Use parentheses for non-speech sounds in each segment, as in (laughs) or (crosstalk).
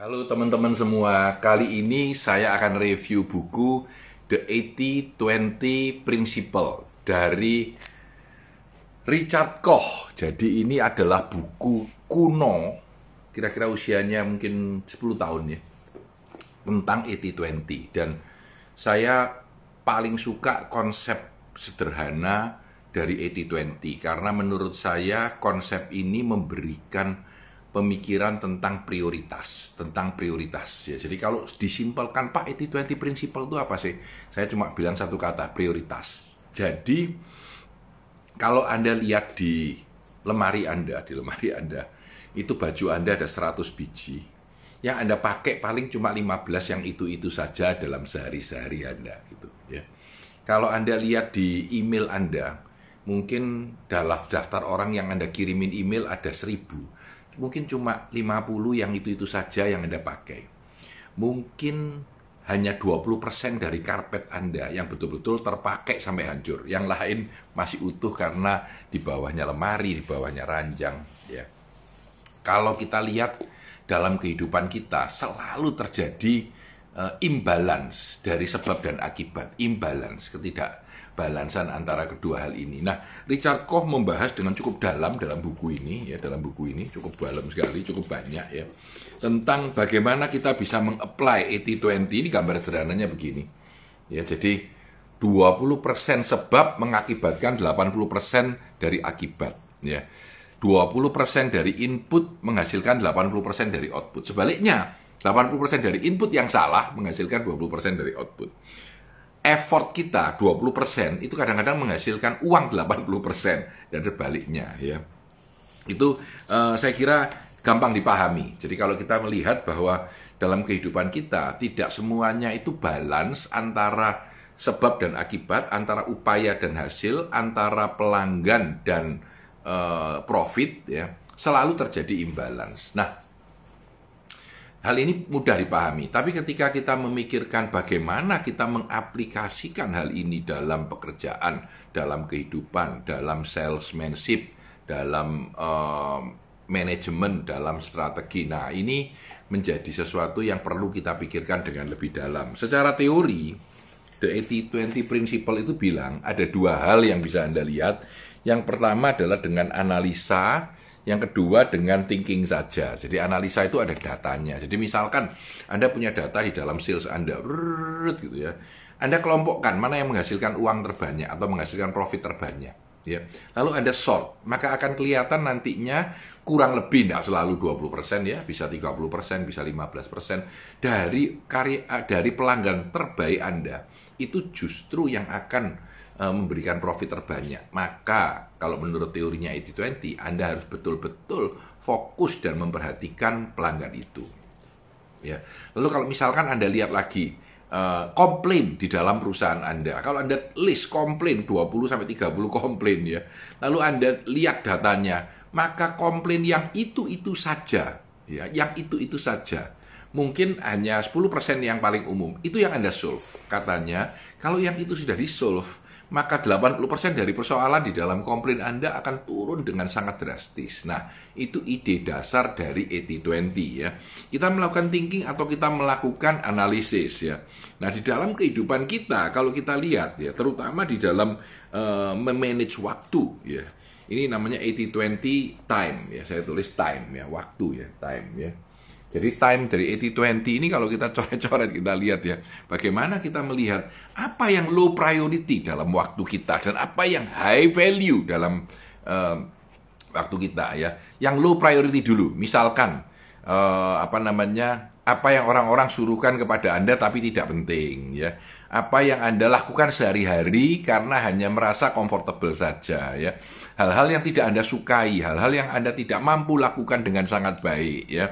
Halo teman-teman semua, kali ini saya akan review buku The 80-20 Principle dari Richard Koch. Jadi ini adalah buku kuno, kira-kira usianya mungkin 10 tahun ya, tentang 80-20. Dan saya paling suka konsep sederhana dari 80-20 karena menurut saya konsep ini memberikan pemikiran tentang prioritas, tentang prioritas ya. Jadi kalau disimpelkan Pak 80-20 principle itu apa sih? Saya cuma bilang satu kata, prioritas. Jadi kalau Anda lihat di lemari Anda, di lemari Anda, itu baju Anda ada 100 biji. Yang Anda pakai paling cuma 15 yang itu-itu saja dalam sehari-sehari Anda gitu ya. Kalau Anda lihat di email Anda, mungkin dalam daftar orang yang Anda kirimin email ada 1000 mungkin cuma 50 yang itu-itu saja yang Anda pakai. Mungkin hanya 20% dari karpet Anda yang betul-betul terpakai sampai hancur. Yang lain masih utuh karena di bawahnya lemari, di bawahnya ranjang. Ya. Kalau kita lihat dalam kehidupan kita selalu terjadi uh, imbalance dari sebab dan akibat. Imbalance, ketidak balansan antara kedua hal ini. Nah, Richard Koch membahas dengan cukup dalam dalam buku ini ya, dalam buku ini cukup dalam sekali, cukup banyak ya. Tentang bagaimana kita bisa mengapply 80-20 ini gambar sederhananya begini. Ya, jadi 20% sebab mengakibatkan 80% dari akibat ya. 20% dari input menghasilkan 80% dari output. Sebaliknya, 80% dari input yang salah menghasilkan 20% dari output effort kita 20% itu kadang-kadang menghasilkan uang 80% dan sebaliknya ya. Itu uh, saya kira gampang dipahami. Jadi kalau kita melihat bahwa dalam kehidupan kita tidak semuanya itu balance antara sebab dan akibat, antara upaya dan hasil, antara pelanggan dan uh, profit ya, selalu terjadi imbalance. Nah, Hal ini mudah dipahami, tapi ketika kita memikirkan bagaimana kita mengaplikasikan hal ini dalam pekerjaan, dalam kehidupan, dalam salesmanship, dalam uh, manajemen, dalam strategi, nah ini menjadi sesuatu yang perlu kita pikirkan dengan lebih dalam. Secara teori, The 80-20 Principle itu bilang ada dua hal yang bisa Anda lihat. Yang pertama adalah dengan analisa, yang kedua dengan thinking saja. Jadi analisa itu ada datanya. Jadi misalkan Anda punya data di dalam sales Anda, gitu ya. Anda kelompokkan mana yang menghasilkan uang terbanyak atau menghasilkan profit terbanyak. Ya. Lalu Anda sort, maka akan kelihatan nantinya kurang lebih tidak selalu 20% ya, bisa 30%, bisa 15% dari karya dari pelanggan terbaik Anda. Itu justru yang akan Eh, memberikan profit terbanyak. Maka kalau menurut teorinya 80-20, Anda harus betul-betul fokus dan memperhatikan pelanggan itu. Ya. Lalu kalau misalkan Anda lihat lagi uh, komplain di dalam perusahaan Anda. Kalau Anda list komplain 20 sampai 30 komplain ya. Lalu Anda lihat datanya, maka komplain yang itu-itu saja ya, yang itu-itu saja mungkin hanya 10% yang paling umum. Itu yang Anda solve. Katanya, kalau yang itu sudah di-solve, maka 80% dari persoalan di dalam komplain Anda akan turun dengan sangat drastis. Nah, itu ide dasar dari 80-20 ya. Kita melakukan thinking atau kita melakukan analisis ya. Nah, di dalam kehidupan kita kalau kita lihat ya, terutama di dalam uh, memanage waktu ya. Ini namanya 80-20 time ya. Saya tulis time ya, waktu ya, time ya. Jadi time dari 80-20 ini kalau kita coret-coret kita lihat ya, bagaimana kita melihat apa yang low priority dalam waktu kita dan apa yang high value dalam uh, waktu kita ya. Yang low priority dulu, misalkan uh, apa namanya, apa yang orang-orang suruhkan kepada Anda tapi tidak penting ya. Apa yang Anda lakukan sehari-hari karena hanya merasa comfortable saja ya. Hal-hal yang tidak Anda sukai, hal-hal yang Anda tidak mampu lakukan dengan sangat baik ya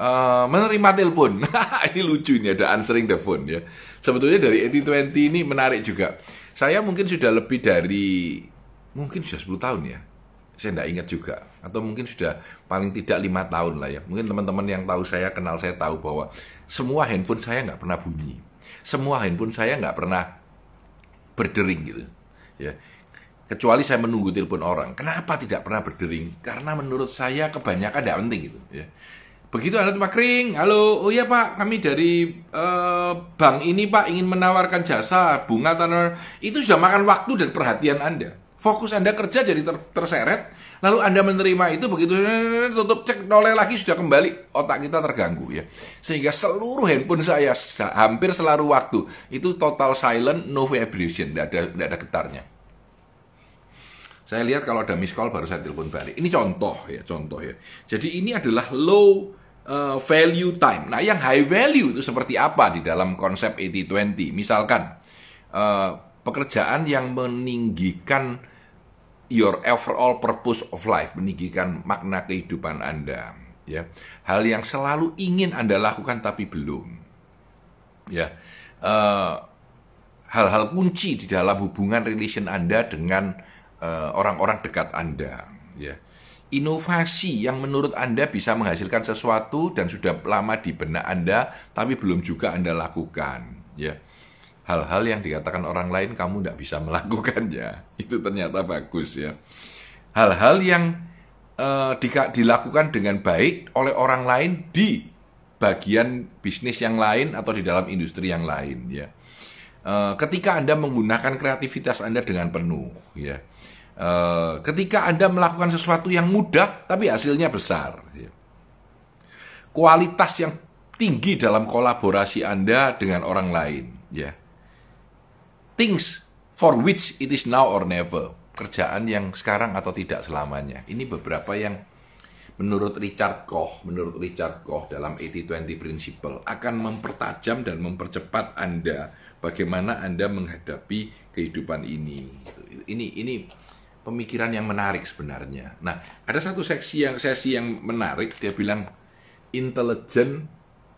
Uh, menerima telepon. (laughs) ini lucu ini ada answering the phone ya. Sebetulnya dari 8020 ini menarik juga. Saya mungkin sudah lebih dari mungkin sudah 10 tahun ya. Saya tidak ingat juga atau mungkin sudah paling tidak lima tahun lah ya. Mungkin teman-teman yang tahu saya kenal saya tahu bahwa semua handphone saya nggak pernah bunyi. Semua handphone saya nggak pernah berdering gitu. Ya, kecuali saya menunggu telepon orang. Kenapa tidak pernah berdering? Karena menurut saya kebanyakan tidak penting gitu. Ya Begitu Anda cuma kering, halo, oh iya Pak, kami dari uh, bank ini Pak ingin menawarkan jasa bunga tanah, itu sudah makan waktu dan perhatian Anda. Fokus Anda kerja jadi ter terseret, lalu Anda menerima itu begitu tutup cek noleh lagi sudah kembali otak kita terganggu ya. Sehingga seluruh handphone saya hampir selalu waktu itu total silent, no vibration, tidak ada tidak ada getarnya. Saya lihat kalau ada miss call baru saya telepon balik. Ini contoh ya, contoh ya. Jadi ini adalah low uh, value time. Nah, yang high value itu seperti apa di dalam konsep 80-20? Misalkan uh, pekerjaan yang meninggikan your overall purpose of life, meninggikan makna kehidupan Anda, ya. Hal yang selalu ingin Anda lakukan tapi belum. Ya. Uh, hal-hal kunci di dalam hubungan relation Anda dengan orang-orang uh, dekat Anda, ya inovasi yang menurut Anda bisa menghasilkan sesuatu dan sudah lama di benak Anda, tapi belum juga Anda lakukan. Ya, hal-hal yang dikatakan orang lain kamu tidak bisa (laughs) melakukannya, itu ternyata bagus ya. Hal-hal yang uh, dilakukan dengan baik oleh orang lain di bagian bisnis yang lain atau di dalam industri yang lain ya. Uh, ketika Anda menggunakan kreativitas Anda dengan penuh ya Eh, ketika Anda melakukan sesuatu yang mudah tapi hasilnya besar. Ya. Kualitas yang tinggi dalam kolaborasi Anda dengan orang lain, ya. Things for which it is now or never. Kerjaan yang sekarang atau tidak selamanya. Ini beberapa yang menurut Richard Koch, menurut Richard Koch dalam 80-20 principle akan mempertajam dan mempercepat Anda bagaimana Anda menghadapi kehidupan ini. Ini ini pemikiran yang menarik sebenarnya. Nah, ada satu seksi yang sesi yang menarik, dia bilang intelligent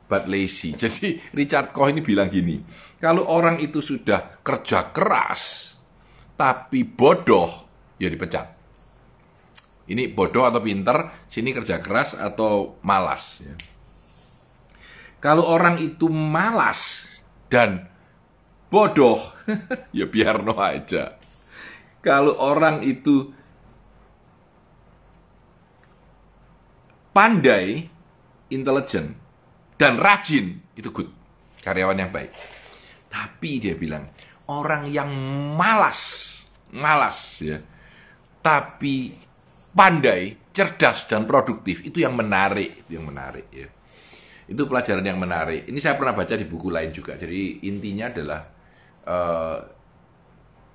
but lazy. (laughs) Jadi Richard Koch ini bilang gini, kalau orang itu sudah kerja keras tapi bodoh, ya dipecat. Ini bodoh atau pinter, sini kerja keras atau malas. Ya. Kalau orang itu malas dan bodoh, (laughs) ya biar no aja kalau orang itu pandai, intelijen, dan rajin, itu good. Karyawan yang baik. Tapi dia bilang, orang yang malas, malas ya, tapi pandai, cerdas, dan produktif, itu yang menarik, itu yang menarik ya. Itu pelajaran yang menarik. Ini saya pernah baca di buku lain juga. Jadi intinya adalah uh,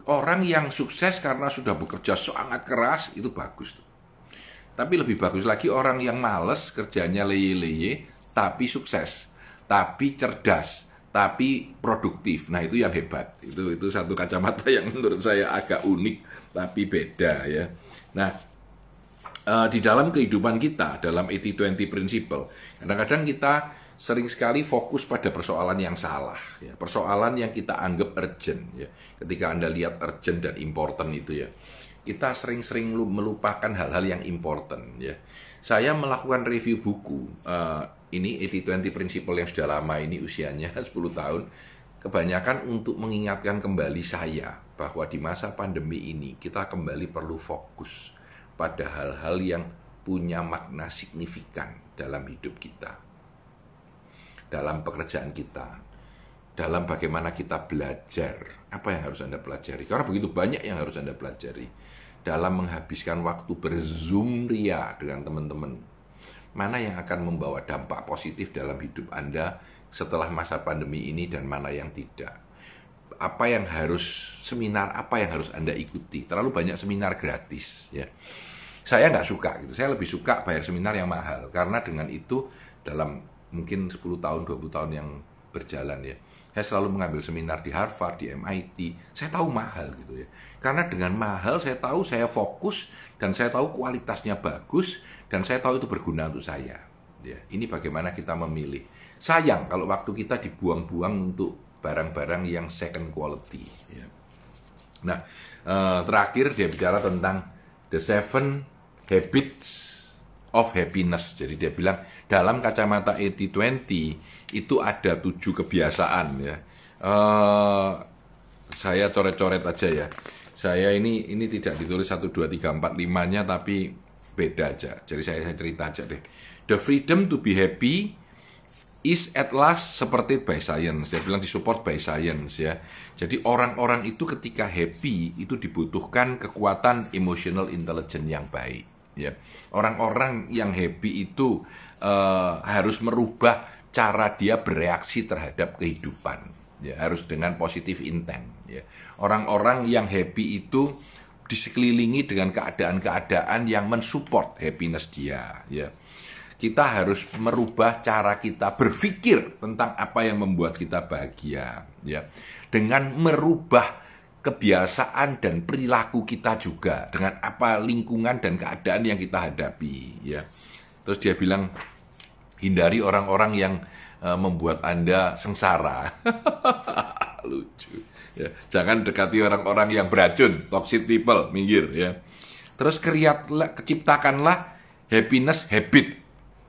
orang yang sukses karena sudah bekerja sangat keras itu bagus tuh. Tapi lebih bagus lagi orang yang males kerjanya leye-leye tapi sukses, tapi cerdas, tapi produktif. Nah, itu yang hebat. Itu itu satu kacamata (laughs) yang menurut saya agak unik tapi beda ya. Nah, uh, di dalam kehidupan kita dalam 80-20 principle, kadang-kadang kita sering sekali fokus pada persoalan yang salah, ya. persoalan yang kita anggap urgent. Ya. Ketika Anda lihat urgent dan important itu ya, kita sering-sering melupakan hal-hal yang important. Ya. Saya melakukan review buku, uh, ini 80-20 Principle yang sudah lama ini usianya (laughs) 10 tahun, kebanyakan untuk mengingatkan kembali saya bahwa di masa pandemi ini kita kembali perlu fokus pada hal-hal yang punya makna signifikan dalam hidup kita dalam pekerjaan kita, dalam bagaimana kita belajar. Apa yang harus Anda pelajari? Karena begitu banyak yang harus Anda pelajari dalam menghabiskan waktu berzoom ria dengan teman-teman. Mana yang akan membawa dampak positif dalam hidup Anda setelah masa pandemi ini dan mana yang tidak. Apa yang harus seminar apa yang harus Anda ikuti? Terlalu banyak seminar gratis ya. Saya nggak suka gitu. Saya lebih suka bayar seminar yang mahal karena dengan itu dalam mungkin 10 tahun 20 tahun yang berjalan ya saya selalu mengambil seminar di Harvard, di MIT. Saya tahu mahal gitu ya. Karena dengan mahal saya tahu saya fokus dan saya tahu kualitasnya bagus dan saya tahu itu berguna untuk saya. Ya, ini bagaimana kita memilih. Sayang kalau waktu kita dibuang-buang untuk barang-barang yang second quality. Ya. Nah, eh, terakhir dia bicara tentang the seven habits of happiness. Jadi dia bilang dalam kacamata 80-20 itu ada tujuh kebiasaan ya. Uh, saya coret-coret aja ya. Saya ini ini tidak ditulis 1, 2, 3, 4, 5 nya tapi beda aja. Jadi saya, saya cerita aja deh. The freedom to be happy is at last supported by science. Saya bilang disupport by science ya. Jadi orang-orang itu ketika happy itu dibutuhkan kekuatan emotional intelligence yang baik. Ya, orang-orang yang happy itu uh, harus merubah cara dia bereaksi terhadap kehidupan. Ya, harus dengan positif intent. Ya, orang-orang yang happy itu disekelilingi dengan keadaan-keadaan yang mensupport happiness dia. Ya, kita harus merubah cara kita berpikir tentang apa yang membuat kita bahagia. Ya, dengan merubah kebiasaan dan perilaku kita juga dengan apa lingkungan dan keadaan yang kita hadapi ya. Terus dia bilang hindari orang-orang yang uh, membuat anda sengsara. (laughs) Lucu ya. Jangan dekati orang-orang yang beracun toxic people minggir ya. Terus keriatlah keciptakanlah happiness habit.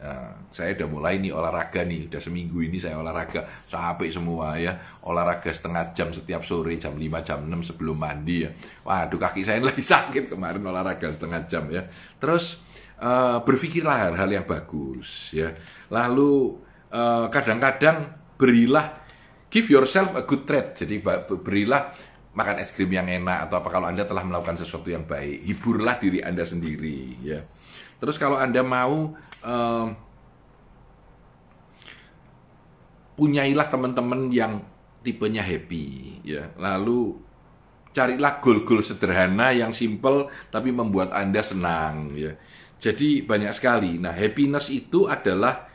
Nah, saya udah mulai nih olahraga nih, udah seminggu ini saya olahraga capek semua ya, olahraga setengah jam setiap sore jam 5 jam 6 sebelum mandi ya. Waduh kaki saya (laughs) lagi sakit kemarin olahraga setengah jam ya. Terus uh, berpikirlah hal-hal yang bagus ya. Lalu eh, kadang-kadang berilah give yourself a good treat. Jadi berilah makan es krim yang enak atau apa kalau Anda telah melakukan sesuatu yang baik, hiburlah diri Anda sendiri ya. Terus kalau Anda mau um, punyailah teman-teman yang tipenya happy ya. Lalu carilah goal-goal sederhana yang simple tapi membuat Anda senang ya. Jadi banyak sekali. Nah, happiness itu adalah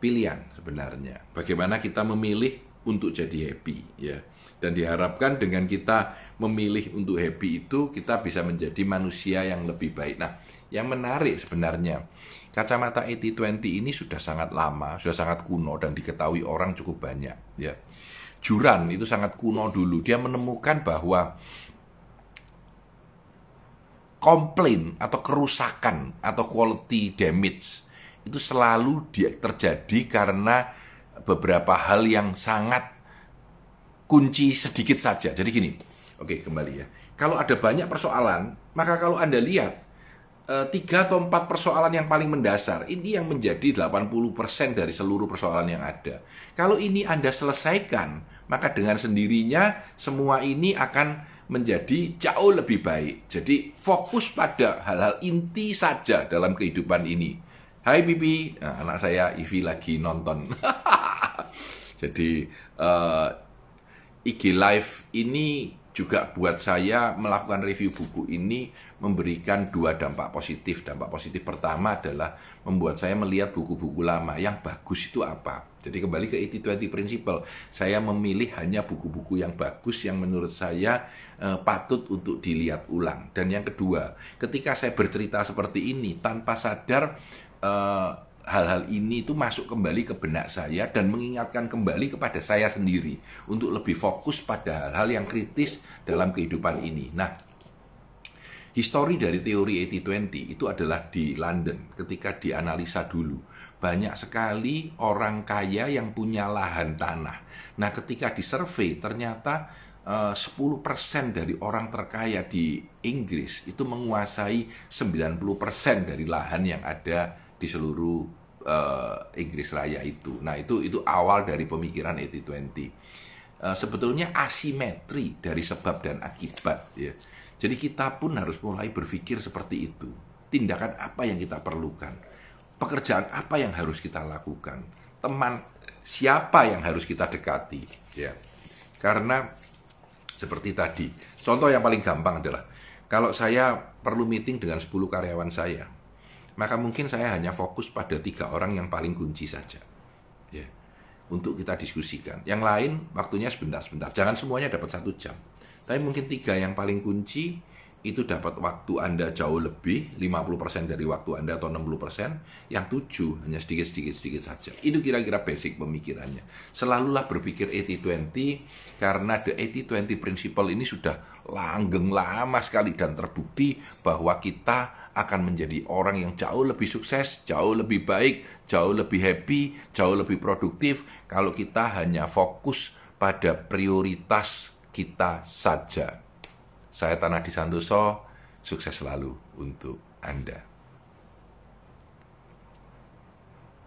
pilihan sebenarnya. Bagaimana kita memilih untuk jadi happy ya. Dan diharapkan dengan kita memilih untuk happy itu kita bisa menjadi manusia yang lebih baik. Nah, yang menarik sebenarnya, kacamata 80-20 ini sudah sangat lama, sudah sangat kuno dan diketahui orang cukup banyak. Ya. Juran itu sangat kuno dulu. Dia menemukan bahwa komplain atau kerusakan atau quality damage itu selalu terjadi karena beberapa hal yang sangat kunci sedikit saja. Jadi gini, oke kembali ya. Kalau ada banyak persoalan, maka kalau Anda lihat tiga atau empat persoalan yang paling mendasar. Ini yang menjadi 80% dari seluruh persoalan yang ada. Kalau ini Anda selesaikan, maka dengan sendirinya semua ini akan menjadi jauh lebih baik. Jadi fokus pada hal-hal inti saja dalam kehidupan ini. Hai Bibi, nah, anak saya Ivi lagi nonton. (laughs) Jadi uh, IG Live ini juga buat saya melakukan review buku ini memberikan dua dampak positif. Dampak positif pertama adalah membuat saya melihat buku-buku lama yang bagus itu apa. Jadi kembali ke 80-20 principle, saya memilih hanya buku-buku yang bagus yang menurut saya eh, patut untuk dilihat ulang. Dan yang kedua, ketika saya bercerita seperti ini tanpa sadar eh, hal-hal ini itu masuk kembali ke benak saya dan mengingatkan kembali kepada saya sendiri untuk lebih fokus pada hal-hal yang kritis dalam kehidupan ini. Nah, histori dari teori 80-20 itu adalah di London ketika dianalisa dulu. Banyak sekali orang kaya yang punya lahan tanah. Nah, ketika disurvey ternyata 10% eh, dari orang terkaya di Inggris itu menguasai 90% dari lahan yang ada di seluruh uh, Inggris Raya itu. Nah, itu itu awal dari pemikiran 80-20. Uh, eh, sebetulnya asimetri dari sebab dan akibat ya. Jadi kita pun harus mulai berpikir seperti itu. Tindakan apa yang kita perlukan? Pekerjaan apa yang harus kita lakukan? Teman siapa yang harus kita dekati ya. Karena seperti tadi, contoh yang paling gampang adalah kalau saya perlu meeting dengan 10 karyawan saya, maka mungkin saya hanya fokus pada tiga orang yang paling kunci saja. Ya, untuk kita diskusikan. Yang lain waktunya sebentar-sebentar. Jangan semuanya dapat satu jam. Tapi mungkin tiga yang paling kunci itu dapat waktu Anda jauh lebih, 50% dari waktu Anda atau 60%, yang tujuh hanya sedikit-sedikit sedikit saja. Itu kira-kira basic pemikirannya. Selalulah berpikir 80-20 karena the 80-20 principle ini sudah langgeng lama sekali dan terbukti bahwa kita akan menjadi orang yang jauh lebih sukses, jauh lebih baik, jauh lebih happy, jauh lebih produktif kalau kita hanya fokus pada prioritas kita saja. Saya Tanah di Santoso, sukses selalu untuk Anda.